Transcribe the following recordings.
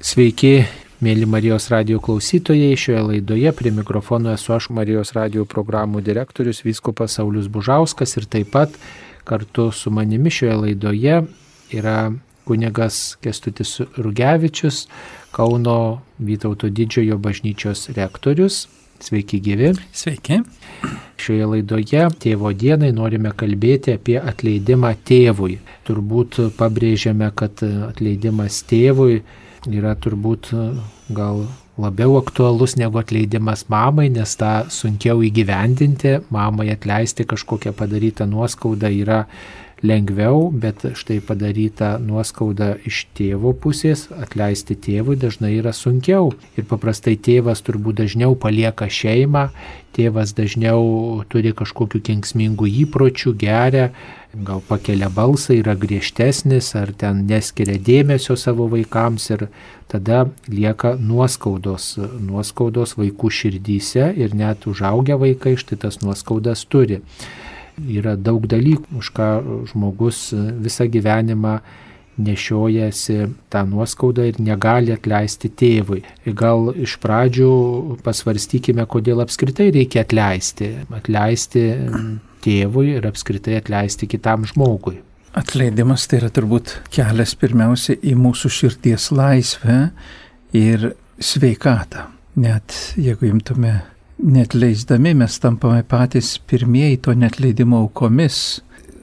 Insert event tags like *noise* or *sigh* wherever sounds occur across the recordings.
Sveiki, mėly Marijos radio klausytojai. Šioje laidoje prie mikrofono esu aš Marijos radio programų direktorius Vyskupas Saulis Bužauskas ir taip pat kartu su manimi šioje laidoje yra kunigas Kestutis Rugevičius, Kauno Vytauto didžiojo bažnyčios rektorius. Sveiki gyvi. Sveiki. Šioje laidoje tėvo dienai norime kalbėti apie atleidimą tėvui. Turbūt pabrėžiame, kad atleidimas tėvui yra turbūt e, gal labiau aktualus negu atleidimas mamai, nes tą sunkiau įgyvendinti, mamai atleisti kažkokią padarytą nuoskaudą yra lengviau, bet štai padaryta nuoskauda iš tėvo pusės, atleisti tėvui dažnai yra sunkiau. Ir paprastai tėvas turbūt dažniau palieka šeimą, tėvas dažniau turi kažkokių kenksmingų įpročių, geria, gal pakelia balsą, yra griežtesnis, ar ten neskiria dėmesio savo vaikams ir tada lieka nuoskaudos, nuoskaudos vaikų širdyse ir net užaugę vaikai štai tas nuoskaudas turi. Yra daug dalykų, už ką žmogus visą gyvenimą nešiojasi tą nuoskaudą ir negali atleisti tėvui. Gal iš pradžių pasvarstykime, kodėl apskritai reikia atleisti. Atleisti tėvui ir apskritai atleisti kitam žmogui. Atleidimas tai yra turbūt kelias pirmiausia į mūsų širties laisvę ir sveikatą. Net jeigu imtume netleisdami, mes tampame patys pirmieji to netleidimo aukomis.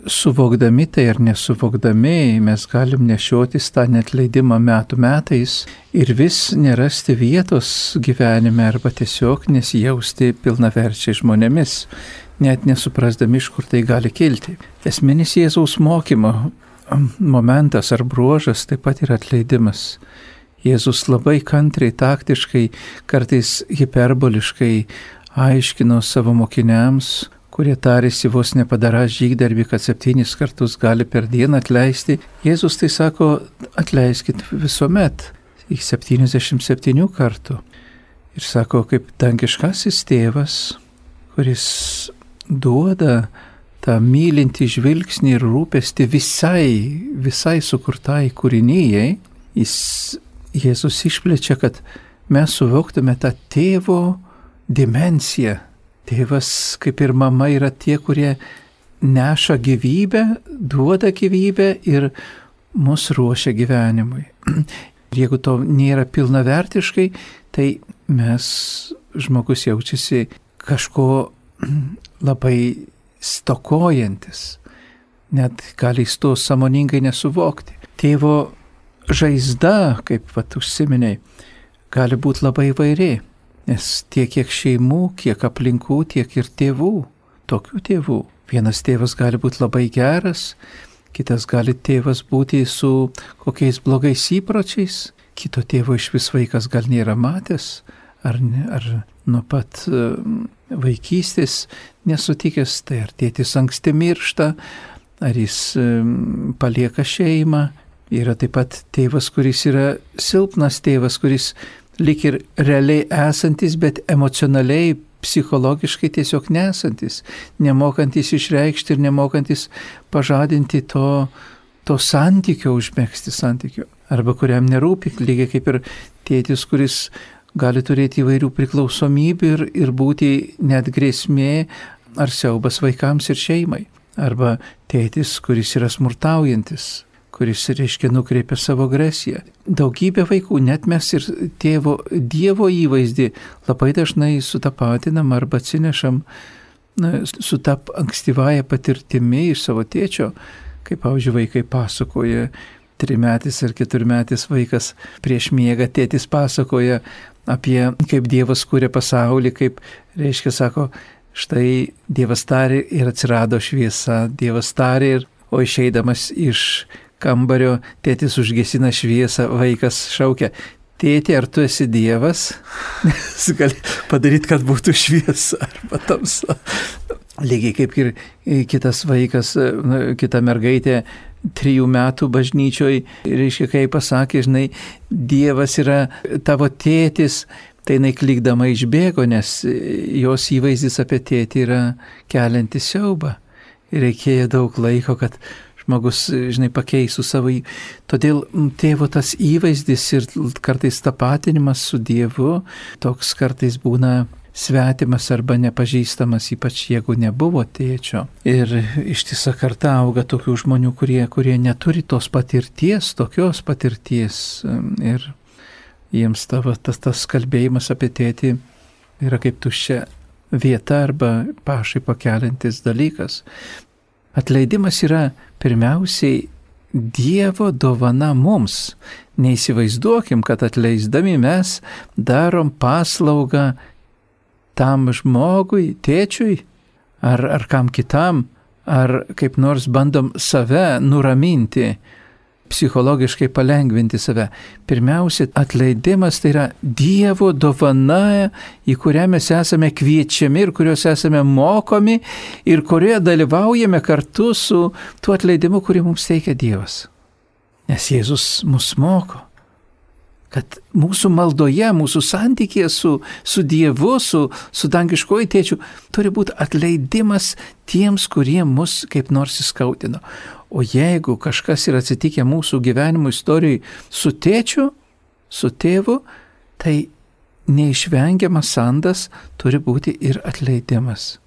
Suvokdami tai ar nesuvokdami, mes galim nešiotis tą netleidimą metų metais ir vis nerasti vietos gyvenime arba tiesiog nesijausti pilnaverčiai žmonėmis net nesuprasdami, iš kur tai gali kilti. Esminis Jėzaus mokymo momentas ar bruožas taip pat yra atleidimas. Jėzus labai kantriai, taktiškai, kartais hiperboliškai aiškino savo mokiniams, kurie tarėsi vos nepadara žygdarbį, kad septynis kartus gali per dieną atleisti. Jėzus tai sako, atleiskit visuomet, iki 77 kartų. Ir sako, kaip dangiškasis tėvas, kuris duoda tą mylinti žvilgsnį ir rūpestį visai, visai sukurtai kūrinyjei, jis, Jėzus išplečia, kad mes suvoktume tą tėvo dimenciją. Tėvas kaip ir mama yra tie, kurie neša gyvybę, duoda gyvybę ir mus ruošia gyvenimui. *clears throat* Jeigu to nėra pilnavertiškai, tai mes, žmogus jaučiasi kažko *clears throat* labai stokojantis, net gali jis to samoningai nesuvokti. Tėvo žaizda, kaip vat užsiminiai, gali būti labai vairi, nes tiek kiek šeimų, kiek aplinkų, tiek ir tėvų, tokių tėvų. Vienas tėvas gali būti labai geras, kitas gali tėvas būti su kokiais blogais įpročiais, kito tėvo iš vis vaikas gal nėra matęs, ar, ne, ar nuo pat vaikystės nesutikęs, tai ar tėtis anksti miršta, ar jis palieka šeimą. Yra taip pat tėvas, kuris yra silpnas tėvas, kuris lik ir realiai esantis, bet emocionaliai, psichologiškai tiesiog nesantis, nemokantis išreikšti ir nemokantis pažadinti to, to santykio, užmėgsti santykio. Arba kuriam nerūpi, lygiai kaip ir tėtis, kuris gali turėti įvairių priklausomybių ir, ir būti net grėsmė ar siaubas vaikams ir šeimai. Arba tėtis, kuris yra smurtaujantis, kuris, reiškia, nukreipia savo agresiją. Daugybė vaikų, net mes ir tėvo Dievo įvaizdį labai dažnai sutapatinam arba atsinešam na, su tą ankstyvąją patirtimi iš savo tėčio, kaip, pavyzdžiui, vaikai pasakoja, trimetis ar keturmetis vaikas prieš miegą tėtis pasakoja apie kaip Dievas kūrė pasaulį, kaip, reiškia, sako, štai Dievas tarė ir atsirado šviesa, Dievas tarė ir, o išeidamas iš kambario, tėtis užgesina šviesą, vaikas šaukia, tėti, ar tu esi Dievas? *laughs* Nes gali padaryti, kad būtų šviesa arba tamsa. Lygiai kaip ir kitas vaikas, kita mergaitė trijų metų bažnyčioj, reiškia, kai pasakė, žinai, Dievas yra tavo tėtis, tai jinai klikdama išbėgo, nes jos įvaizdis apie tėtį yra keliantis siaubą. Reikėjo daug laiko, kad žmogus, žinai, pakeisų savo. Todėl tėvo tas įvaizdis ir kartais tapatinimas su Dievu toks kartais būna svetimas arba nepažįstamas, ypač jeigu nebuvo tėčio. Ir ištisa karta auga tokių žmonių, kurie, kurie neturi tos patirties, tokios patirties. Ir jiems tavo, tas, tas kalbėjimas apie tėtį yra kaip tuščia vieta arba pašai pakelintis dalykas. Atleidimas yra pirmiausiai Dievo dovana mums. Neįsivaizduokim, kad atleisdami mes darom paslaugą tam žmogui, tėčiui, ar, ar kam kitam, ar kaip nors bandom save nuraminti, psichologiškai palengvinti save. Pirmiausia, atleidimas tai yra Dievo dovana, į kurią mes esame kviečiami ir kurios esame mokomi ir kurioje dalyvaujame kartu su tuo atleidimu, kurį mums teikia Dievas. Nes Jėzus mus moko kad mūsų maldoje, mūsų santykėje su, su Dievu, su, su dangiškoju tėčiu turi būti atleidimas tiems, kurie mus kaip nors įskaudino. O jeigu kažkas yra atsitikę mūsų gyvenimo istorijai su tėčiu, su tėvu, tai neišvengiamas sandas turi būti ir atleidimas.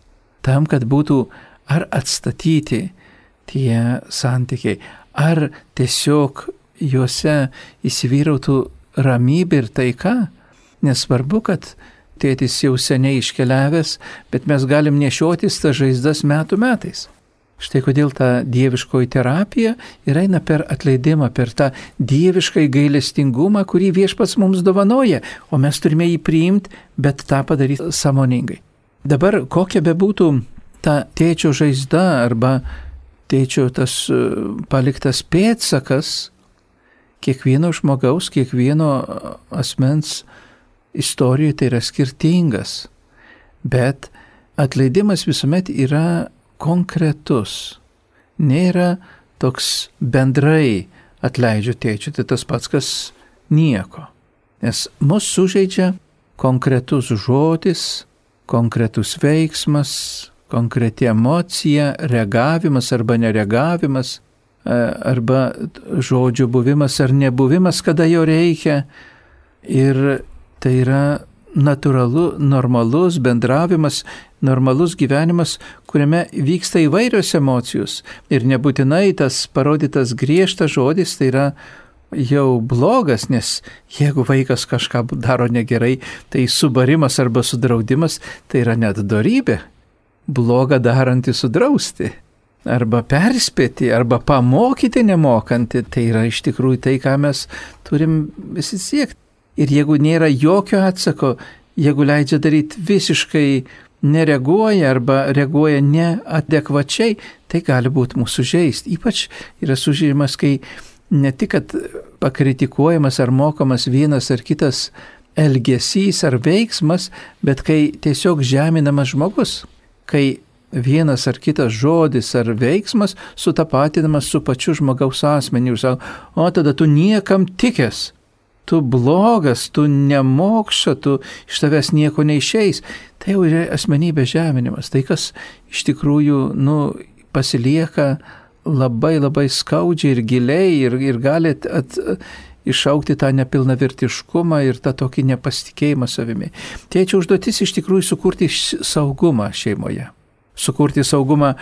Tam, kad būtų ar atstatyti tie santykiai, ar tiesiog juose įsivyrautų ramybė ir taika. Nesvarbu, kad tėtis jau seniai iškeliavęs, bet mes galim nešiotis tą žaizdas metų metais. Štai kodėl ta dieviškoji terapija ir eina per atleidimą, per tą dieviškai gailestingumą, kurį viešpats mums dovanoja, o mes turime jį priimti, bet tą padaryti samoningai. Dabar kokia bebūtų ta tėčio žaizda arba tėčio tas e, paliktas pėtsakas, kiekvieno žmogaus, kiekvieno asmens istorijoje tai yra skirtingas, bet atleidimas visuomet yra konkretus, nėra toks bendrai atleidžiu tėčiu, tai tas pats, kas nieko. Nes mus sužeidžia konkretus žodis, konkretus veiksmas, konkreti emocija, reagavimas arba nereagavimas, E, arba žodžių buvimas ar nebuvimas, kada jo reikia. Ir tai yra natūralu, normalus bendravimas, normalus gyvenimas, kuriame vyksta įvairios emocijos. Ir nebūtinai tas parodytas griežtas žodis tai yra jau blogas, nes jeigu vaikas kažką daro negerai, tai subarimas arba sudraudimas tai yra net darybė. Bloga daranti sudrausti arba perspėti, arba pamokyti nemokantį, tai yra iš tikrųjų tai, ką mes turim visi siekti. Ir jeigu nėra jokio atsako, jeigu leidžia daryti visiškai nereaguoja arba reaguoja neadekvačiai, tai gali būti mūsų žaist. Ypač yra sužymas, kai ne tik pakritikuojamas ar mokomas vienas ar kitas elgesys ar veiksmas, bet kai tiesiog žeminamas žmogus, kai vienas ar kitas žodis ar veiksmas sutapatinamas su pačiu žmogaus asmeniu ir sako, o tada tu niekam tikės, tu blogas, tu nemokša, tu iš tavęs nieko neišeis. Tai jau yra asmenybės žeminimas, tai kas iš tikrųjų, nu, pasilieka labai labai skaudžiai ir giliai ir, ir gali at, išaukti tą nepilnavertiškumą ir tą tokį nepasitikėjimą savimi. Tėčio užduotis iš tikrųjų sukurti saugumą šeimoje sukurti saugumą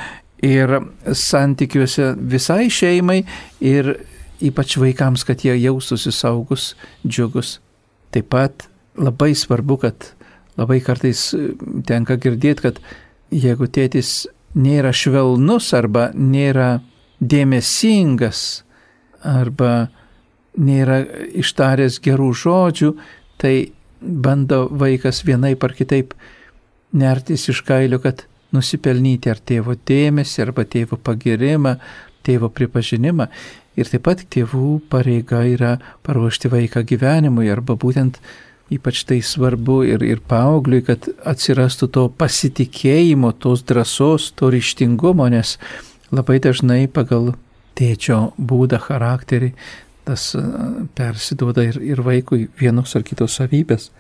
ir santykiuose visai šeimai ir ypač vaikams, kad jie jaustųsi saugus, džiugus. Taip pat labai svarbu, kad labai kartais tenka girdėti, kad jeigu tėtis nėra švelnus arba nėra dėmesingas arba nėra ištaręs gerų žodžių, tai bando vaikas vienaip ar kitaip nertis iš kailio, kad nusipelnyti ar tėvo dėmesį, arba tėvo pagirimą, tėvo pripažinimą. Ir taip pat tėvų pareiga yra paruošti vaiką gyvenimui, arba būtent ypač tai svarbu ir, ir paaugliui, kad atsirastų to pasitikėjimo, tos drąsos, to ryštingumo, nes labai dažnai pagal tėčio būdą, charakterį tas persiduoda ir, ir vaikui vienos ar kitos savybės.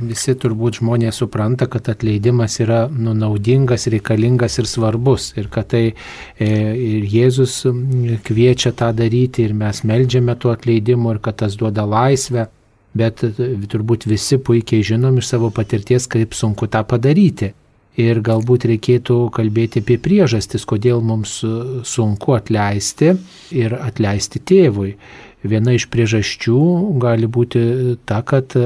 Visi turbūt žmonės supranta, kad atleidimas yra nu, naudingas, reikalingas ir svarbus. Ir kad tai e, ir Jėzus kviečia tą daryti ir mes melžiame tuo atleidimu ir kad tas duoda laisvę. Bet e, turbūt visi puikiai žinom iš savo patirties, kaip sunku tą padaryti. Ir galbūt reikėtų kalbėti apie priežastis, kodėl mums sunku atleisti ir atleisti tėvui. Viena iš priežasčių gali būti ta, kad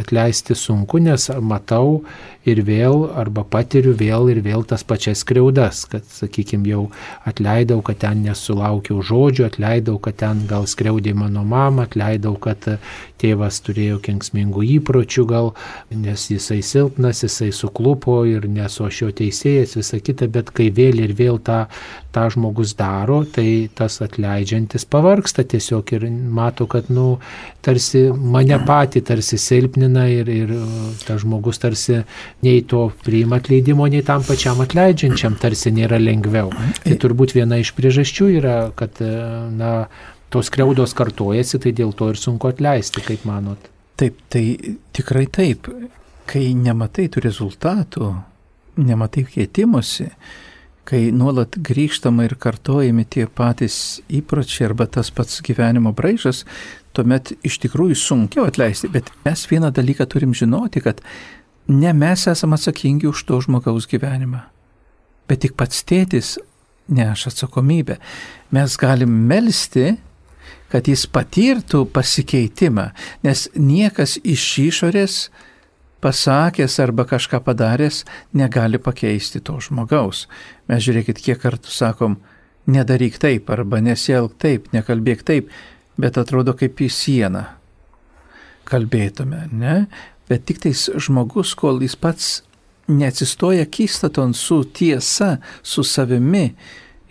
atleisti sunku, nes matau ir vėl arba patiriu vėl ir vėl tas pačias skriaudas, kad, sakykime, jau atleidau, kad ten nesulaukiau žodžių, atleidau, kad ten gal skriaudė mano mama, atleidau, kad tėvas turėjo kenksmingų įpročių gal, nes jisai silpnas, jisai suklupo ir nesu aš jo teisėjas, visa kita, bet kai vėl ir vėl tą, tą žmogus daro, tai tas atleidžiantis pavarksta tiesiog ir mato, kad, nu, tarsi mane patį tarsi silpnina ir, ir tas žmogus tarsi nei to priima atleidimo, nei tam pačiam atleidžiančiam tarsi nėra lengviau. Tai turbūt viena iš priežasčių yra, kad na, tos kreudos kartojasi, tai dėl to ir sunku atleisti, kaip manot. Taip, tai tikrai taip. Kai nematai tų rezultatų, nematai keitimusi, kai nuolat grįžtama ir kartojami tie patys įpročiai arba tas pats gyvenimo braižas, tuomet iš tikrųjų sunkiau atleisti. Bet mes vieną dalyką turim žinoti, kad ne mes esame atsakingi už to žmogaus gyvenimą, bet tik pats tėtis neša atsakomybę. Mes galim melstį, kad jis patirtų pasikeitimą, nes niekas iš išorės pasakęs arba kažką padaręs negali pakeisti to žmogaus. Mes žiūrėkit, kiek kartų sakom, nedaryk taip arba nesielg taip, nekalbėk taip, bet atrodo kaip į sieną kalbėtume, ne? bet tik tais žmogus, kol jis pats neatsistoja kistaton su tiesa, su savimi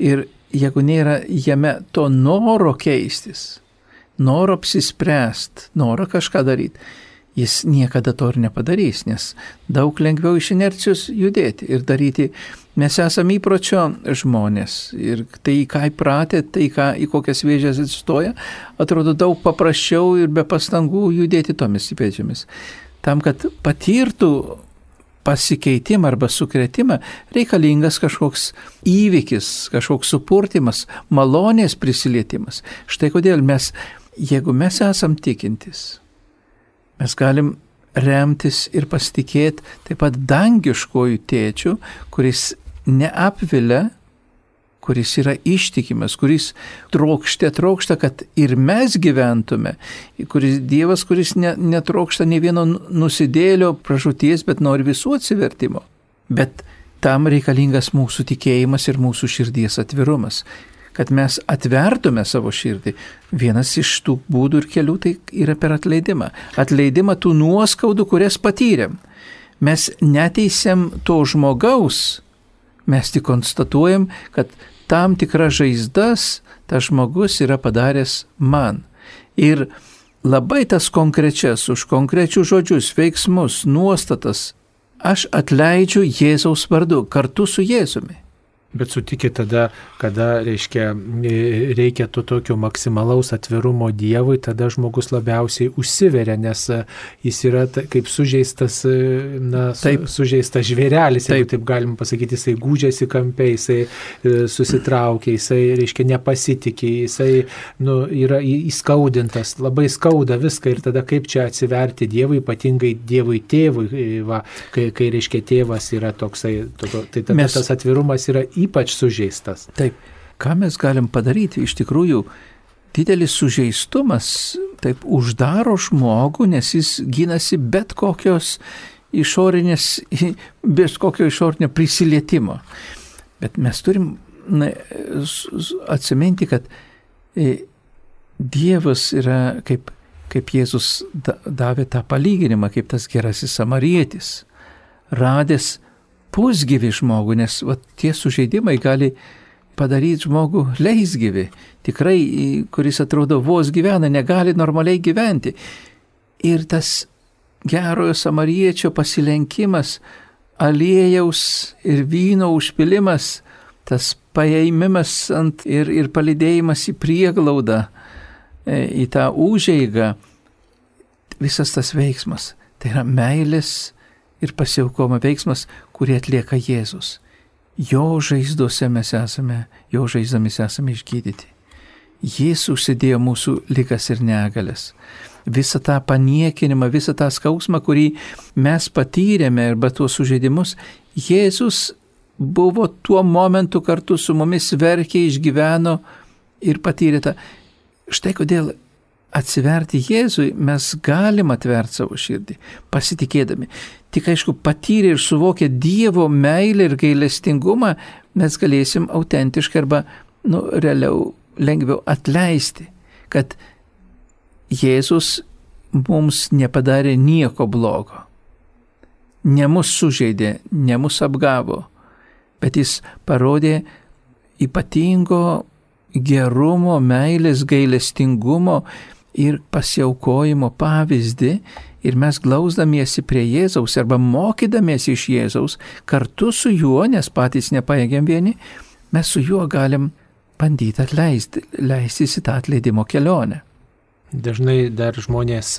ir jeigu nėra jame to noro keistis, noro apsispręst, noro kažką daryti, jis niekada to ir nepadarys, nes daug lengviau iš inercijos judėti ir daryti. Mes esame įpročio žmonės ir tai, ką įpratę, tai, ką, į kokias vėžės atsistoja, atrodo daug paprasčiau ir be pastangų judėti tomis vėžėmis tam, kad patirtų pasikeitimą arba sukretimą, reikalingas kažkoks įvykis, kažkoks supurtimas, malonės prisilietimas. Štai kodėl mes, jeigu mes esam tikintis, mes galim remtis ir pasitikėti taip pat dangiškojų tėčių, kuris neapvilia kuris yra ištikimas, kuris trokšte, trokšta, kad ir mes gyventume, kuris Dievas, kuris ne, netrokšta ne vieno nusidėlio pražūties, bet nori visų atsivertimo. Bet tam reikalingas mūsų tikėjimas ir mūsų širdies atvirumas. Kad mes atvertume savo širdį. Vienas iš tų būdų ir kelių tai yra per atleidimą. Atleidimą tų nuoskaudų, kurias patyrėm. Mes neteisėm to žmogaus, mes tik konstatuojam, kad tam tikras žaizdas tas žmogus yra padaręs man. Ir labai tas konkrečias, už konkrečius žodžius, veiksmus, nuostatas aš atleidžiu Jėzaus vardu kartu su Jėzumi. Bet sutikit tada, kada, reiškia, reikia to tokio maksimalaus atvirumo Dievui, tada žmogus labiausiai užsiveria, nes e, jis yra kaip sužeistas, e, na, taip. sužeistas žvėrelis, taip. taip galim pasakyti, jisai gūdžiasi kampiai, jisai e, susitraukia, jisai, reiškia, nepasitikė, jisai, nu, yra įskaudintas, labai skauda viską ir tada kaip čia atsiverti Dievui, ypatingai Dievui tėvui, va, kai, kai, reiškia, tėvas yra toksai, to, tai tada Mes... tas atvirumas yra ypač sužeistas. Taip, ką mes galim padaryti? Iš tikrųjų, didelis sužeistumas taip uždaro žmogų, nes jis gynasi bet kokios išorinės, *laughs* bet kokio išorinio prisilietimo. Bet mes turim na, atsiminti, kad e, Dievas yra, kaip, kaip Jėzus davė tą palyginimą, kaip tas gerasis samarietis, radęs pusgyvi žmogų, nes va, tie sužeidimai gali padaryti žmogų leisgyvi, tikrai, kuris atrodo vos gyvena, negali normaliai gyventi. Ir tas gerojo samariečio pasilenkimas, aliejaus ir vyno užpilimas, tas paėmimas ant ir, ir palidėjimas į prieglaudą, e, į tą užeigą, visas tas veiksmas Tai yra meilės ir pasiaukoma veiksmas, kurį atlieka Jėzus. Jo žaizduose mes esame, jo žaizdomis esame išgydyti. Jis užsidėjo mūsų likas ir negalės. Visą tą paniekinimą, visą tą skausmą, kurį mes patyrėme arba tuos sužeidimus, Jėzus buvo tuo momentu kartu su mumis verkė, išgyveno ir patyrė tą. Štai kodėl atsiverti Jėzui mes galim atverti savo širdį, pasitikėdami. Tik aišku, patyrę ir suvokę Dievo meilę ir gailestingumą, mes galėsim autentiškai arba, nu, realiau, lengviau atleisti, kad Jėzus mums nepadarė nieko blogo. Ne mus sužeidė, ne mus apgavo, bet jis parodė ypatingo gerumo, meilės, gailestingumo ir pasiaukojimo pavyzdį ir mes glausdamiesi prie Jėzaus arba mokydamiesi iš Jėzaus kartu su juo, nes patys nepaėgiam vieni, mes su juo galim bandyti atleisti, leistis į tą atleidimo kelionę. Dažnai dar žmonės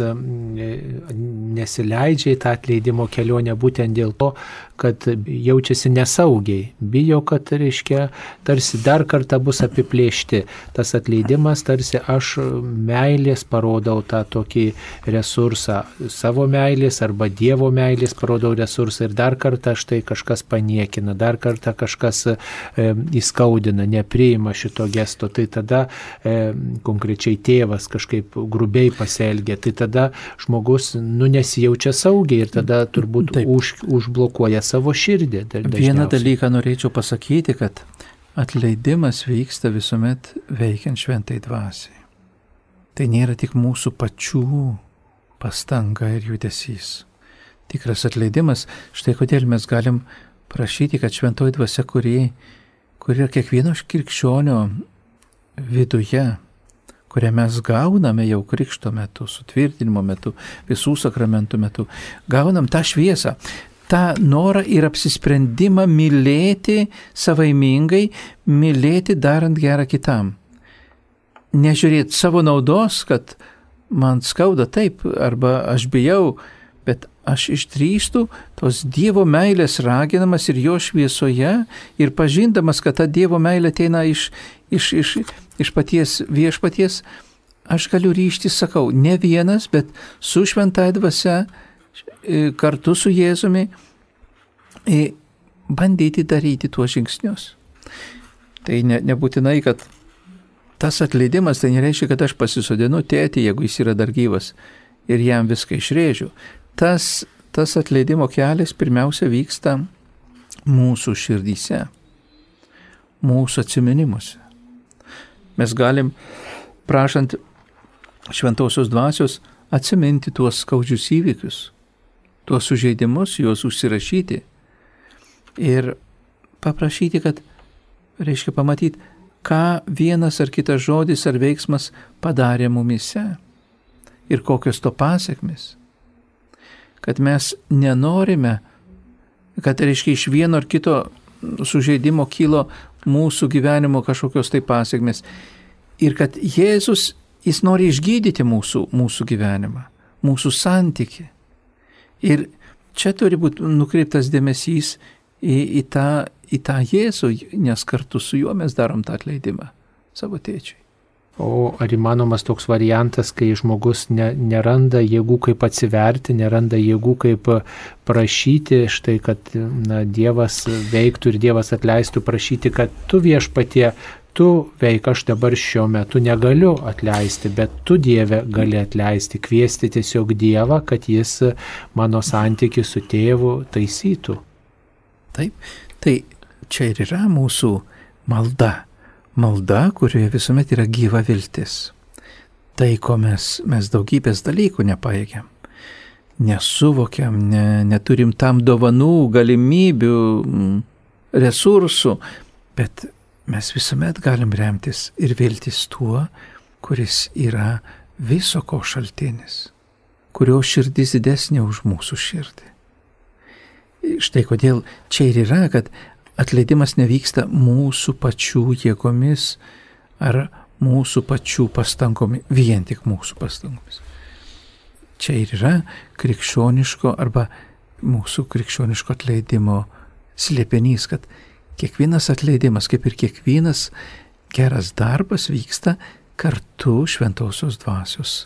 nesileidžia į tą atleidimo kelionę būtent dėl to, kad jaučiasi nesaugiai, bijo, kad, reiškia, tarsi dar kartą bus apiplėšti. Tas atleidimas tarsi aš meilės parodau tą tokį resursą, savo meilės arba Dievo meilės parodau resursą ir dar kartą štai kažkas paniekina, dar kartą kažkas e, įskaudina, nepriima šito gesto. Tai tada e, konkrečiai tėvas kažkaip grubiai pasielgia, tai tada žmogus nu nesijaučia saugiai ir tada turbūt Taip. už, užblokuoja savo širdį. Vieną dalyką norėčiau pasakyti, kad atleidimas vyksta visuomet veikiant šventai dvasiai. Tai nėra tik mūsų pačių pastanga ir judesys. Tikras atleidimas, štai kodėl mes galim prašyti, kad šventoji dvasia, kuri, kuri yra kiekvieno krikščionio viduje, kurią mes gauname jau krikšto metu, sutvirtinimo metu, visų sakramentų metu, gaunam tą šviesą, tą norą ir apsisprendimą mylėti savaimingai, mylėti darant gerą kitam. Nežiūrėti savo naudos, kad man skauda taip, arba aš bijau, bet aš išdrįstu tos Dievo meilės raginamas ir jo šviesoje ir pažindamas, kad ta Dievo meilė ateina iš, iš, iš, iš paties viešpaties, aš galiu ryšti, sakau, ne vienas, bet su šventai dvasia, e, kartu su Jėzumi, e, bandyti daryti tuos žingsnius. Tai ne, nebūtinai, kad tas atleidimas tai nereiškia, kad aš pasisodinu tėtį, jeigu jis yra dar gyvas ir jam viską išrėžiu. Tas, tas atleidimo kelias pirmiausia vyksta mūsų širdyse, mūsų atminimuose. Mes galim, prašant šventosios dvasios, atsiminti tuos skaudžius įvykius, tuos sužeidimus, juos užsirašyti ir paprašyti, kad, reiškia, pamatyti, ką vienas ar kitas žodis ar veiksmas padarė mumise ir kokios to pasiekmes. Kad mes nenorime, kad, reiškia, iš vieno ar kito sužeidimo kilo mūsų gyvenimo kažkokios tai pasiekmes. Ir kad Jėzus, jis nori išgydyti mūsų, mūsų gyvenimą, mūsų santyki. Ir čia turi būti nukreiptas dėmesys į, į, tą, į tą Jėzų, nes kartu su juo mes darom tą atleidimą savo tėčiui. O ar įmanomas toks variantas, kai žmogus ne, neranda jėgų kaip atsiverti, neranda jėgų kaip prašyti, štai kad na, Dievas veiktų ir Dievas atleistų, prašyti, kad tu viešpatie, tu veik, aš dabar šiuo metu negaliu atleisti, bet tu Dieve gali atleisti, kviesti tiesiog Dievą, kad jis mano santykių su tėvu taisytų. Taip, tai čia ir yra mūsų malda malda, kurioje visuomet yra gyva viltis. Tai, ko mes, mes daugybės dalykų nepaėgiam, nesuvokiam, ne, neturim tam dovanų, galimybių, mm, resursų, bet mes visuomet galim remtis ir viltis tuo, kuris yra viso ko šaltinis, kurio širdis didesnė už mūsų širdį. Štai kodėl čia ir yra, kad atleidimas nevyksta mūsų pačių jėgomis ar mūsų pačių pastangomis, vien tik mūsų pastangomis. Čia ir yra krikščioniško arba mūsų krikščioniško atleidimo slėpinys, kad kiekvienas atleidimas, kaip ir kiekvienas geras darbas vyksta kartu šventosios dvasios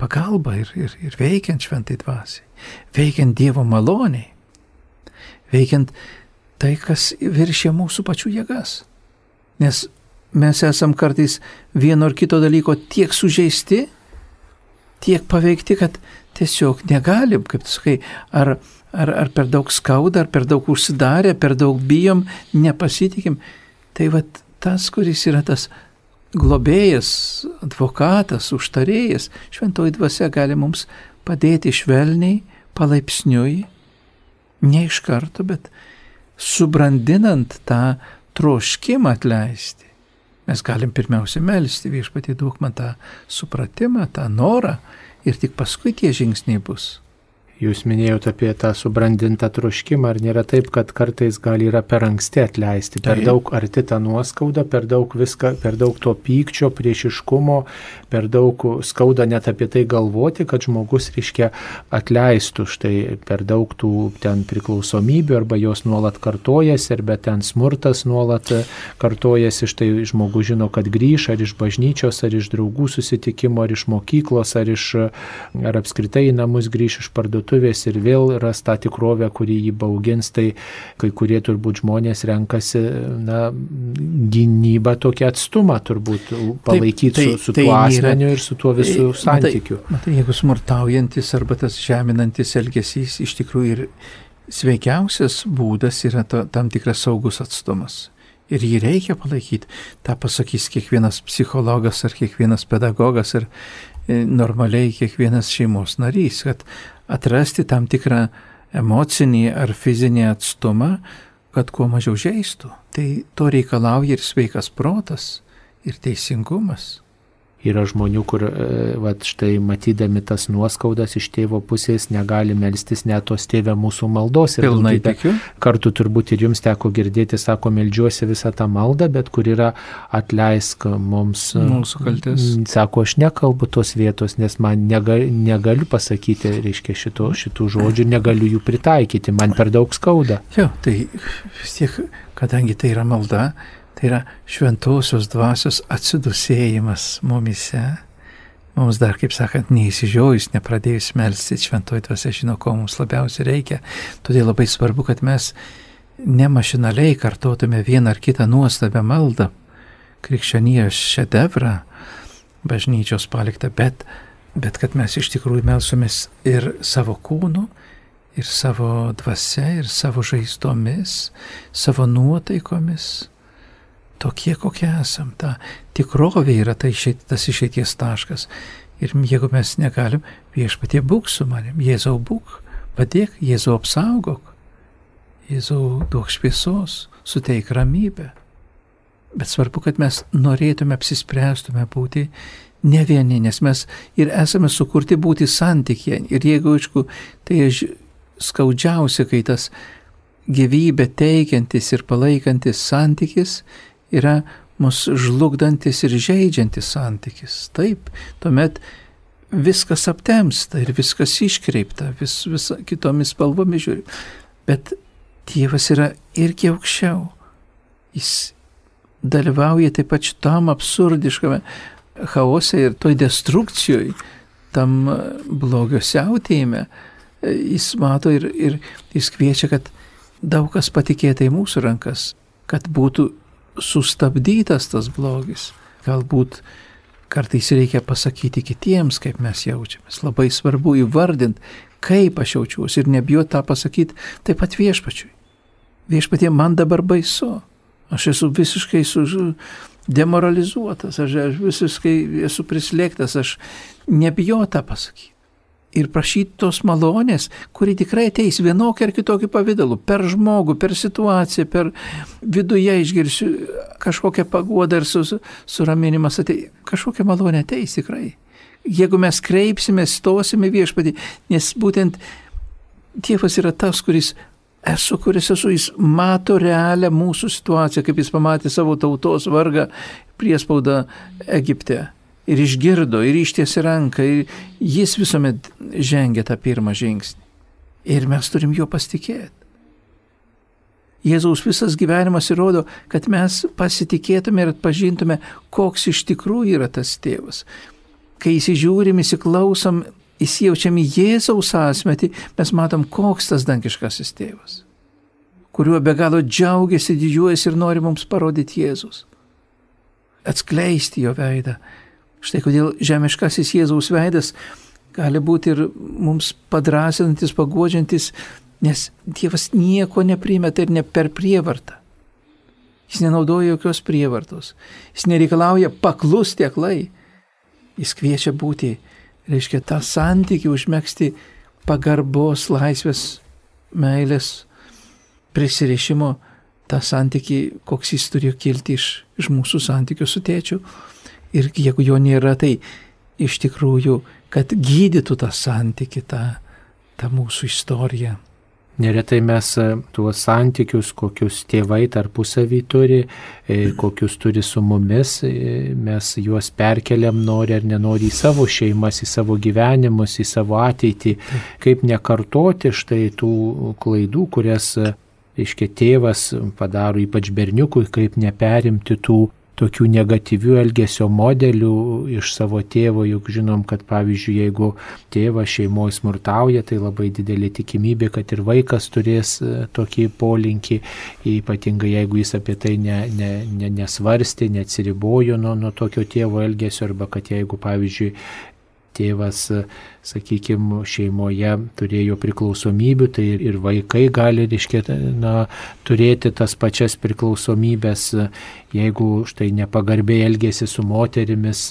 pagalba ir, ir, ir veikiant šventai dvasiai, veikiant Dievo maloniai, veikiant tai, kas viršė mūsų pačių jėgas. Nes mes esam kartais vieno ar kito dalyko tiek sužeisti, tiek paveikti, kad tiesiog negalim, kaip tu sakai, ar, ar, ar per daug skauda, ar per daug užsidarę, per daug bijom, nepasitikim. Tai vad tas, kuris yra tas globėjas, advokatas, užtarėjas, šventoji dvasia gali mums padėti švelniai, palaipsniui, ne iš karto, bet subrandinant tą troškimą atleisti. Mes galim pirmiausia melstį, viešpatį duok man tą supratimą, tą norą ir tik paskui tie žingsniai bus. Jūs minėjote apie tą subrandintą troškimą, ar nėra taip, kad kartais gali yra per anksti atleisti, per taip. daug arti tą nuoskaudą, per daug viską, per daug to pykčio, priešiškumo, per daug skauda net apie tai galvoti, kad žmogus reiškia atleistų štai per daug tų ten priklausomybių arba jos nuolat kartojasi, arba ten smurtas nuolat kartojasi, štai žmogus žino, kad grįž ar iš bažnyčios, ar iš draugų susitikimo, ar iš mokyklos, ar, iš, ar apskritai į namus grįž iš parduotuvės parduotuvės ir vėl ras tą tikrovę, kuri jį baugins, tai kai kurie turbūt žmonės renkasi na, gynybą tokį atstumą turbūt palaikyti taip, tai, su, su tai tuo asmeniu yra, ir su tuo visų e, santykiu. Matai, matai, jeigu smurtaujantis arba tas žeminantis elgesys iš tikrųjų ir sveikiausias būdas yra to, tam tikras saugus atstumas. Ir jį reikia palaikyti. Ta pasakys kiekvienas psichologas ar kiekvienas pedagogas ir normaliai kiekvienas šeimos narys, kad atrasti tam tikrą emocinį ar fizinį atstumą, kad kuo mažiau žaistų. Tai to reikalauja ir sveikas protas, ir teisingumas. Yra žmonių, kur, e, va, štai matydami tas nuoskaudas iš tėvo pusės, negali melstis net tos tėvė mūsų maldos. Ir Pilnai tikiu. Kartu turbūt ir jums teko girdėti, sako, melžiuosi visą tą maldą, bet kur yra atleisk mums. E, mūsų kaltės. Sako, aš nekalbu tos vietos, nes man negal, negaliu pasakyti, reiškia, šito, šitų žodžių, negaliu jų pritaikyti, man per daug skauda. Jo, tai vis tiek, kadangi tai yra malda, Tai yra šventosios dvasios atsidusėjimas mumise. Mums dar, kaip sakant, neįsižiojus, nepradėjus melstis, šventoji dvasia žino, ko mums labiausiai reikia. Todėl labai svarbu, kad mes nemašinaliai kartotume vieną ar kitą nuostabią maldą, krikščionijos šedevrą, bažnyčios paliktą, bet, bet kad mes iš tikrųjų melsomės ir savo kūnu, ir savo dvasia, ir savo žaizdomis, savo nuotaikomis tokie, kokie esam. Ta tikrovė yra tai išeit, tas išeities taškas. Ir jeigu mes negalim, viešpatie būk su manim, Jėzau būk, padėk, Jėzau apsaugok, Jėzau duok šviesos, suteik ramybę. Bet svarbu, kad mes norėtume apsispręstume būti ne vieni, nes mes ir esame sukurti būti santykė. Ir jeigu, aišku, tai skaudžiausia, kai tas gyvybę teikiantis ir palaikantis santykis yra mus žlugdantis ir žaidžiantis santykis. Taip, tuomet viskas aptemsta ir viskas iškreipta, vis, vis kitomis spalvomis žiūri. Bet Dievas yra irgi aukščiau. Jis dalyvauja taip pat šitam absurdiškame chaose ir toj destrukcijoj, tam blogio siautėjime. Jis mato ir, ir jis kviečia, kad daug kas patikėta į mūsų rankas, kad būtų sustabdytas tas blogis. Galbūt kartais reikia pasakyti kitiems, kaip mes jaučiamės. Labai svarbu įvardinti, kaip aš jaučiuosi ir nebijoti tą pasakyti taip pat viešpačiui. Viešpatie, man dabar baisu. Aš esu visiškai su, demoralizuotas, aš, aš visiškai esu prislėgtas, aš nebijau tą pasakyti ir prašyti tos malonės, kuri tikrai ateis vienokiu ar kitokiu pavydalu, per žmogų, per situaciją, per viduje išgirsiu kažkokią paguodą ir su, suraminimas ateis, kažkokia malonė ateis tikrai. Jeigu mes kreipsime, stosime viešpatį, nes būtent Dievas yra tas, kuris esu, kuris esu, jis mato realią mūsų situaciją, kaip jis pamatė savo tautos vargą priespaudą Egipte. Ir išgirdo, ir ištiesi ranką, ir jis visuomet žengia tą pirmą žingsnį. Ir mes turim juo pasitikėti. Jėzaus visas gyvenimas įrodo, kad mes pasitikėtume ir atpažintume, koks iš tikrųjų yra tas tėvas. Kai įsižiūrim, įsiklausom, įsijaučiam į Jėzaus asmetį, mes matom, koks tas dangiškasis tėvas, kuriuo be galo džiaugiasi, didžiuojasi ir nori mums parodyti Jėzus. Atskleisti jo veidą. Štai kodėl žemiškasis Jėzaus veidas gali būti ir mums padrasinantis, paguodžiantis, nes Dievas nieko neprimeta ir ne per prievartą. Jis nenaudoja jokios prievartos. Jis nereikalauja paklusti aklai. Jis kviečia būti, reiškia, tą santykį užmėgsti pagarbos, laisvės, meilės, prisirišimo, tą santykį, koks jis turėjo kilti iš, iš mūsų santykių su tėčiu. Ir jeigu jo nėra, tai iš tikrųjų kad gydytų tą santyki, tą, tą mūsų istoriją. Neretai mes e, tuos santykius, kokius tėvai tarpusavį turi, e, kokius turi su mumis, e, mes juos perkeliam nori ar nenori į savo šeimas, į savo gyvenimus, į savo ateitį. Kaip nekartoti štai tų klaidų, kurias, aiškiai, tėvas padaro ypač berniukui, kaip neperimti tų tokių negatyvių elgesio modelių iš savo tėvo, juk žinom, kad pavyzdžiui, jeigu tėvas šeimoje smurtauja, tai labai didelė tikimybė, kad ir vaikas turės e, tokį polinkį, ypatingai jeigu jis apie tai ne, ne, ne, nesvarstė, neatsiribojo nuo, nuo tokio tėvo elgesio, arba kad jeigu, pavyzdžiui, tėvas sakykime, šeimoje turėjo priklausomybių, tai ir vaikai gali, reiškia, na, turėti tas pačias priklausomybės, jeigu štai nepagarbiai elgėsi su moterimis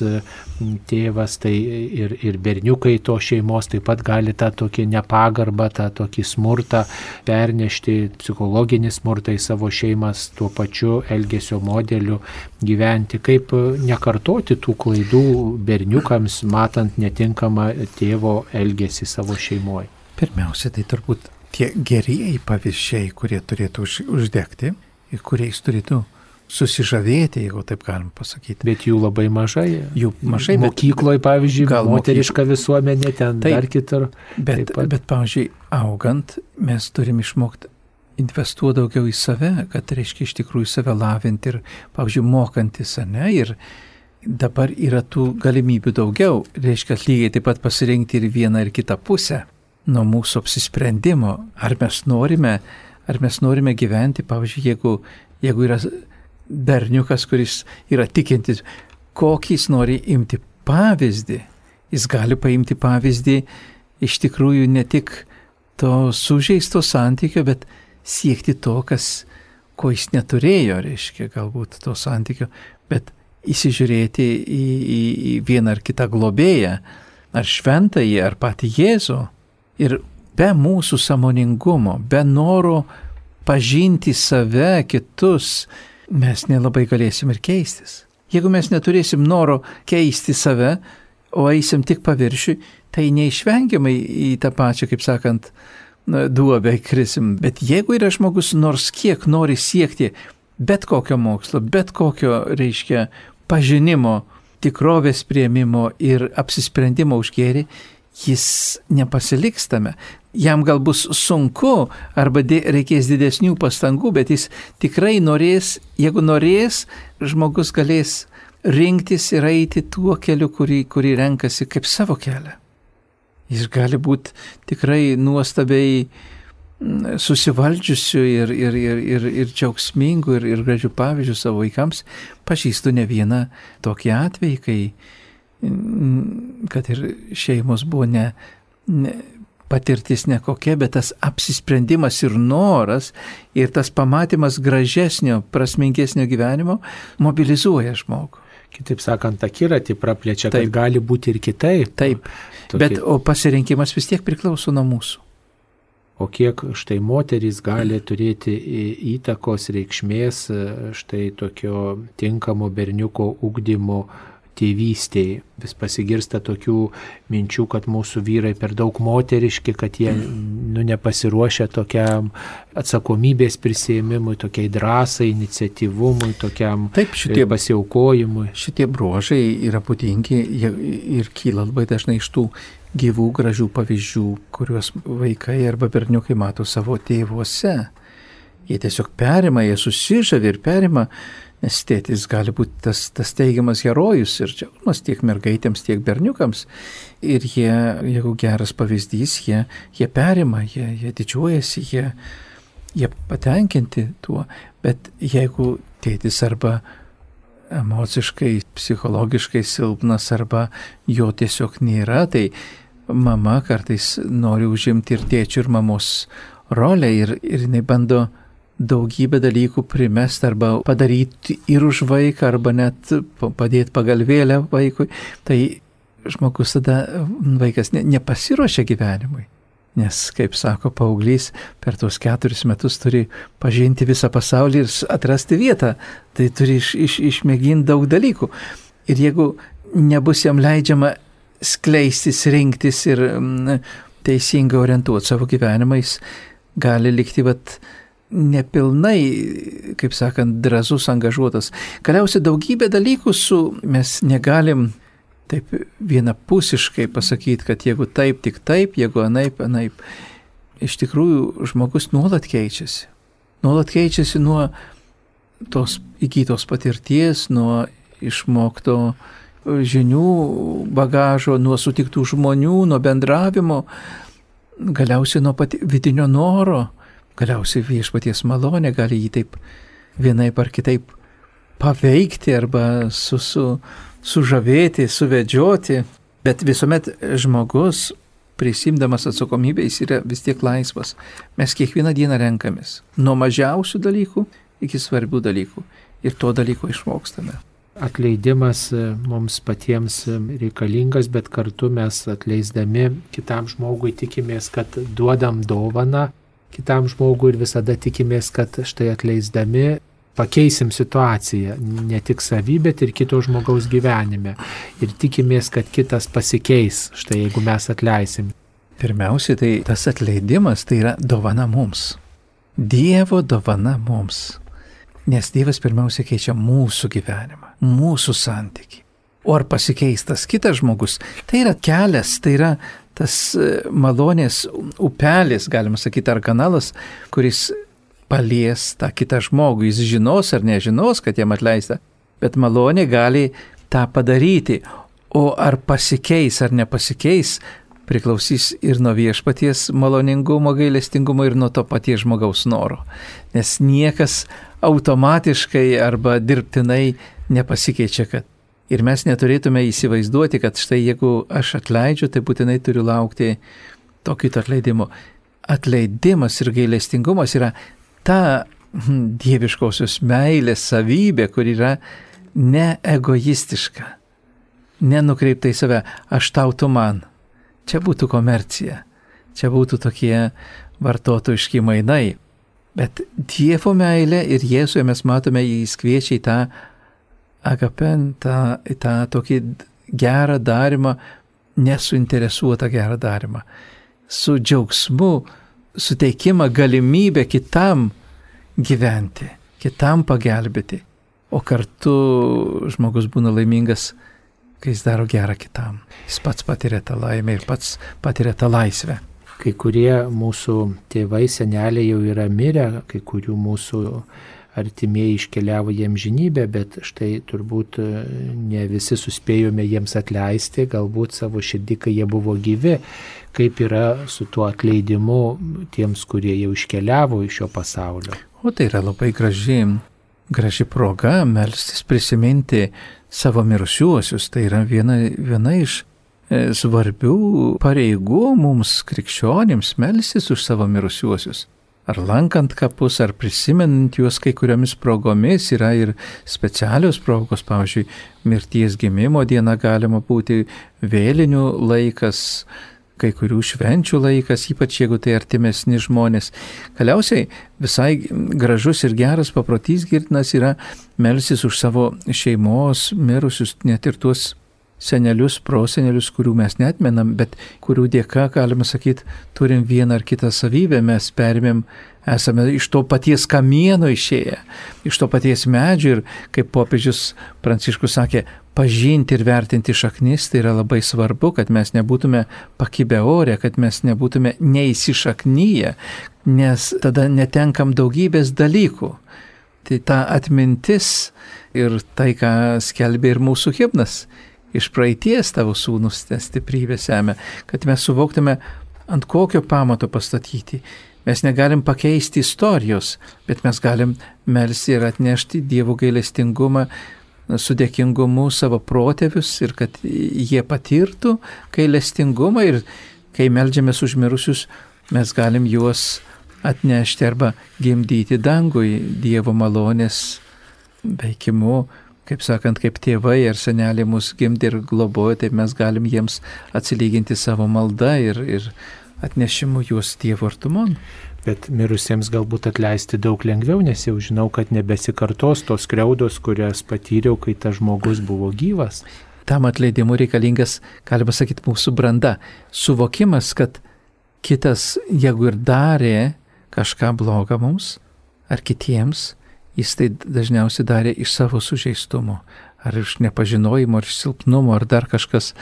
tėvas, tai ir, ir berniukai to šeimos taip pat gali tą tokį nepagarbą, tą tokį smurtą pernešti, psichologinį smurtą į savo šeimas, tuo pačiu elgesio modeliu gyventi, kaip nekartoti tų klaidų berniukams, matant netinkamą tėvą tėvo elgesį savo šeimoje? Pirmiausia, tai turbūt tie gerieji pavyzdžiai, kurie turėtų už, uždegti ir kuriais turėtų susižavėti, jeigu taip galim pasakyti. Bet jų labai mažai. Jų mažai. Mokykloje, pavyzdžiui, gal moteriška mokyk... visuomenė ten taip, dar kitur. Bet, bet, pavyzdžiui, augant, mes turim išmokti investuoti daugiau į save, kad reiškia iš tikrųjų save lavinti ir, pavyzdžiui, mokantis, ne, ir, dabar yra tų galimybių daugiau, reiškia lygiai taip pat pasirinkti ir vieną ir kitą pusę nuo mūsų apsisprendimo, ar mes norime, ar mes norime gyventi, pavyzdžiui, jeigu, jeigu yra berniukas, kuris yra tikintis, kokį jis nori imti pavyzdį, jis gali paimti pavyzdį iš tikrųjų ne tik to sužeisto santykio, bet siekti to, kas, ko jis neturėjo, reiškia, galbūt to santykio, bet įsižiūrėti į, į, į vieną ar kitą globėją, ar šventąjį, ar patį Jėzų. Ir be mūsų samoningumo, be noro pažinti save, kitus, mes nelabai galėsim ir keistis. Jeigu mes neturėsim noro keisti save, o eisim tik paviršiui, tai neišvengiamai į tą pačią, kaip sakant, duobę krisim. Bet jeigu yra žmogus nors kiek nori siekti bet kokio mokslo, bet kokio, reiškia, pažinimo, tikrovės prieimimo ir apsisprendimo už gėrį, jis nepasiliks tame. Jam gal bus sunku arba reikės didesnių pastangų, bet jis tikrai norės, jeigu norės, žmogus galės rinktis ir eiti tuo keliu, kurį, kurį renkasi kaip savo kelią. Jis gali būti tikrai nuostabiai susivaldžiusių ir, ir, ir, ir, ir džiaugsmingų ir, ir gražių pavyzdžių savo vaikams, pažįstu ne vieną tokį atvejį, kai kad ir šeimos buvo ne, ne patirtis nekokia, bet tas apsisprendimas ir noras ir tas pamatymas gražesnio, prasmingesnio gyvenimo mobilizuoja žmogų. Kitaip sakant, akiratį praplečia, taip. kad gali būti ir kitaip. Taip, Tokie... bet o pasirinkimas vis tiek priklauso nuo mūsų o kiek štai moterys gali turėti įtakos reikšmės štai tokio tinkamo berniuko ugdymo tėvystėje. Vis pasigirsta tokių minčių, kad mūsų vyrai per daug moteriški, kad jie nu, nepasiruošę tokiam atsakomybės prisėmimui, tokiai drąsai, iniciatyvumui, tokiam Taip, šitie, pasiaukojimui. Šitie bruožai yra būdingi ir kyla labai dažnai iš tų gyvų gražių pavyzdžių, kuriuos vaikai arba berniukai mato savo tėvuose. Jie tiesiog perima, jie susižavi ir perima Nes tėtis gali būti tas, tas teigiamas herojus ir džiaugsmas tiek mergaitėms, tiek berniukams. Ir jie, jeigu geras pavyzdys, jie, jie perima, jie, jie didžiuojasi, jie, jie patenkinti tuo. Bet jeigu tėtis arba emociškai, psichologiškai silpnas arba jo tiesiog nėra, tai mama kartais nori užimti ir tėčių ir mamos rolę ir, ir jinai bando daugybę dalykų primest arba padaryti ir už vaiką, arba net padėti pagalvėlę vaikui, tai žmogus tada, vaikas ne, nepasiruošia gyvenimui. Nes, kaip sako paauglys, per tuos keturis metus turi pažinti visą pasaulį ir atrasti vietą. Tai turi iš, iš, išmėginti daug dalykų. Ir jeigu nebus jam leidžiama skleistis, rinktis ir mm, teisingai orientuoti savo gyvenimą, jis gali likti, vat, nepilnai, kaip sakant, drasus, angažuotas. Galiausiai daugybė dalykų su mes negalim taip vienapusiškai pasakyti, kad jeigu taip, tik taip, jeigu anaip, anaip. Iš tikrųjų, žmogus nuolat keičiasi. Nuolat keičiasi nuo tos įgytos patirties, nuo išmokto žinių bagažo, nuo sutiktų žmonių, nuo bendravimo, galiausiai nuo pati vidinio noro Galiausiai viešpaties malonė gali jį taip vienaip ar kitaip paveikti arba su, su, sužavėti, suvedžioti, bet visuomet žmogus prisimdamas atsakomybę jis yra vis tiek laisvas. Mes kiekvieną dieną renkamės nuo mažiausių dalykų iki svarbių dalykų ir to dalyko išmokstame. Atleidimas e, mums patiems e, reikalingas, bet kartu mes atleisdami kitam žmogui tikimės, kad duodam dovaną kitam žmogui ir visada tikimės, kad štai atleisdami pakeisim situaciją, ne tik savy, bet ir kito žmogaus gyvenime. Ir tikimės, kad kitas pasikeis, štai jeigu mes atleisim. Pirmiausia, tai tas atleidimas tai yra dovana mums. Dievo dovana mums. Nes Dievas pirmiausia keičia mūsų gyvenimą, mūsų santyki. O ar pasikeis tas kitas žmogus, tai yra kelias, tai yra tas e, malonės upelis, galima sakyti, ar kanalas, kuris palies tą kitą žmogų. Jis žinos ar nežinos, kad jam atleista, bet malonė gali tą padaryti. O ar pasikeis ar nepasikeis, priklausys ir nuo viešpaties maloningumo, gailestingumo ir nuo to paties žmogaus noro. Nes niekas automatiškai arba dirbtinai nepasikeičia, kad Ir mes neturėtume įsivaizduoti, kad štai jeigu aš atleidžiu, tai būtinai turiu laukti tokio atleidimo. Atleidimas ir gailestingumas yra ta hm, dieviškosios meilės savybė, kur yra neegoistiška, nenukreipta į save, aš tau tu man. Čia būtų komercija, čia būtų tokie vartotojiški mainai. Bet Dievo meilė ir Jėzuje mes matome, jis kviečia į tą agapen tą, tą tokį gerą darimą, nesuinteresuotą gerą darimą, su džiaugsmu, suteikimą galimybę kitam gyventi, kitam pagelbėti, o kartu žmogus būna laimingas, kai jis daro gerą kitam. Jis pats patiria tą laimę ir pats patiria tą laisvę. Kai kurie mūsų tėvai, seneliai jau yra mirę, kai kurių mūsų artimieji iškeliavo jiem žinybę, bet štai turbūt e, ne visi suspėjome jiems atleisti, galbūt savo širdį, kai jie buvo gyvi, kaip yra su tuo atleidimu tiems, kurie jau iškeliavo iš šio pasaulio. O tai yra labai graži, graži proga melstis prisiminti savo mirusiuosius. Tai yra viena, viena iš e, svarbių pareigų mums krikščionims melstis už savo mirusiuosius ar lankant kapus, ar prisimenant juos kai kuriomis progomis, yra ir specialios progos, pavyzdžiui, mirties gimimo diena galima būti vėlinių laikas, kai kurių švenčių laikas, ypač jeigu tai artimesni žmonės. Galiausiai visai gražus ir geras paprotys girtinas yra melsis už savo šeimos mirusius, net ir tuos senelius, prosenelius, kurių mes netmenam, bet kurių dėka, galima sakyti, turim vieną ar kitą savybę, mes perimėm, esame iš to paties kamieno išėję, iš to paties medžio ir, kaip popiežius Pranciškus sakė, pažinti ir vertinti šaknis tai yra labai svarbu, kad mes nebūtume pakibę orę, kad mes nebūtume neįsišaknyję, nes tada netenkam daugybės dalykų. Tai ta atmintis ir tai, ką skelbė ir mūsų himnas iš praeities tavo sūnus tą stiprybę semia, kad mes suvoktume, ant kokio pamato pastatyti. Mes negalim pakeisti istorijos, bet mes galim melsti ir atnešti Dievo gailestingumą su dėkingumu savo protėvius ir kad jie patirtų gailestingumą ir kai melžiamės už mirusius, mes galim juos atnešti arba gimdyti dangui Dievo malonės veikimu kaip sakant, kaip tėvai ar seneliai mus gimdė ir globojo, tai mes galim jiems atsilyginti savo maldą ir, ir atnešimu juos Dievo artumon. Bet mirusiems galbūt atleisti daug lengviau, nes jau žinau, kad nebesikartos tos kreudos, kurias patyriau, kai tas žmogus buvo gyvas. Tam atleidimu reikalingas, galima sakyti, mūsų branda. Suvokimas, kad kitas, jeigu ir darė kažką blogą mums ar kitiems, jis tai dažniausiai darė iš savo sužeistumo, ar iš nepažinojimo, ar iš silpnumo, ar dar kažkas.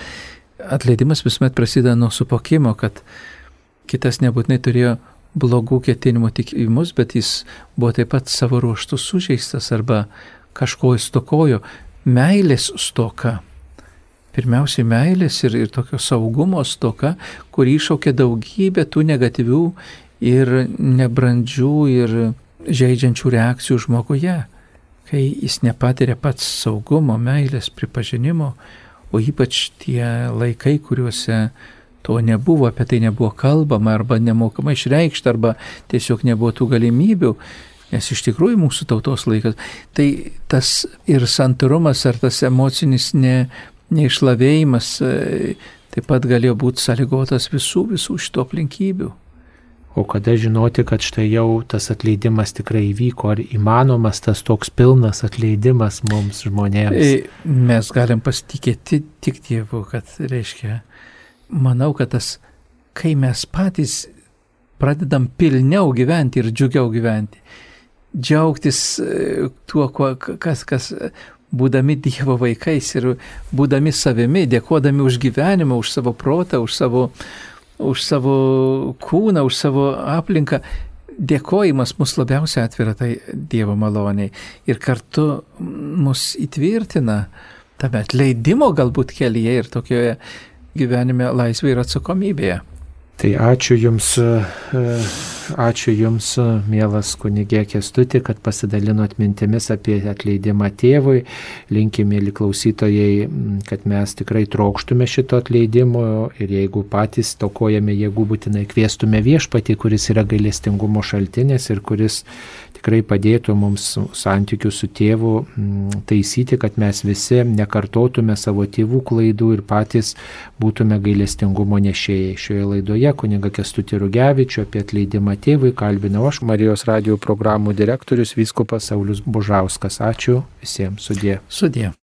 Atleidimas visuomet prasideda nuo supokimo, kad kitas nebūtinai turėjo blogų ketinimų tik į mus, bet jis buvo taip pat savo ruoštų sužeistas arba kažko įstokojo, meilės stoka. Pirmiausiai meilės ir, ir tokio saugumo stoka, kur iššaukė daugybę tų negatyvių ir nebrandžių ir žaidžiančių reakcijų žmoguje, kai jis nepatiria pats saugumo, meilės, pripažinimo, o ypač tie laikai, kuriuose to nebuvo, apie tai nebuvo kalbama, arba nemokama išreikšti, arba tiesiog nebuvo tų galimybių, nes iš tikrųjų mūsų tautos laikas, tai tas ir santarumas, ar tas emocinis ne, neišlavėjimas e, taip pat galėjo būti sąlygotas visų, visų šito aplinkybių. O kada žinoti, kad štai jau tas atleidimas tikrai įvyko, ar įmanomas tas toks pilnas atleidimas mums žmonėms? E, mes galim pasitikėti tik Dievu, kad reiškia, manau, kad tas, kai mes patys pradedam pilniau gyventi ir džiugiau gyventi, džiaugtis e, tuo, kas, kas būdami Dievo vaikais ir būdami savimi, dėkodami už gyvenimą, už savo protą, už savo už savo kūną, už savo aplinką. Dėkojimas mus labiausiai atvira tai Dievo maloniai ir kartu mus įtvirtina tame atleidimo galbūt kelyje ir tokioje gyvenime laisvėje ir atsakomybėje. Tai ačiū Jums, e, ačiū Jums, mielas kunigė Kestuti, kad pasidalinot mintimis apie atleidimą tėvui. Linkime, mėly klausytojai, kad mes tikrai trokštume šito atleidimo ir jeigu patys tokojame jėgų, būtinai kviestume viešpatį, kuris yra gailestingumo šaltinis ir kuris tikrai padėtų mums santykių su tėvu taisyti, kad mes visi nekartotume savo tėvų klaidų ir patys būtume gailestingumo nešėjai. Šioje laidoje kuniga Kestutį Rugevičiu apie atleidimą tėvui kalbinau aš, Marijos radio programų direktorius Vyskupas Saulis Bužauskas. Ačiū visiems. Sudė. Sudė.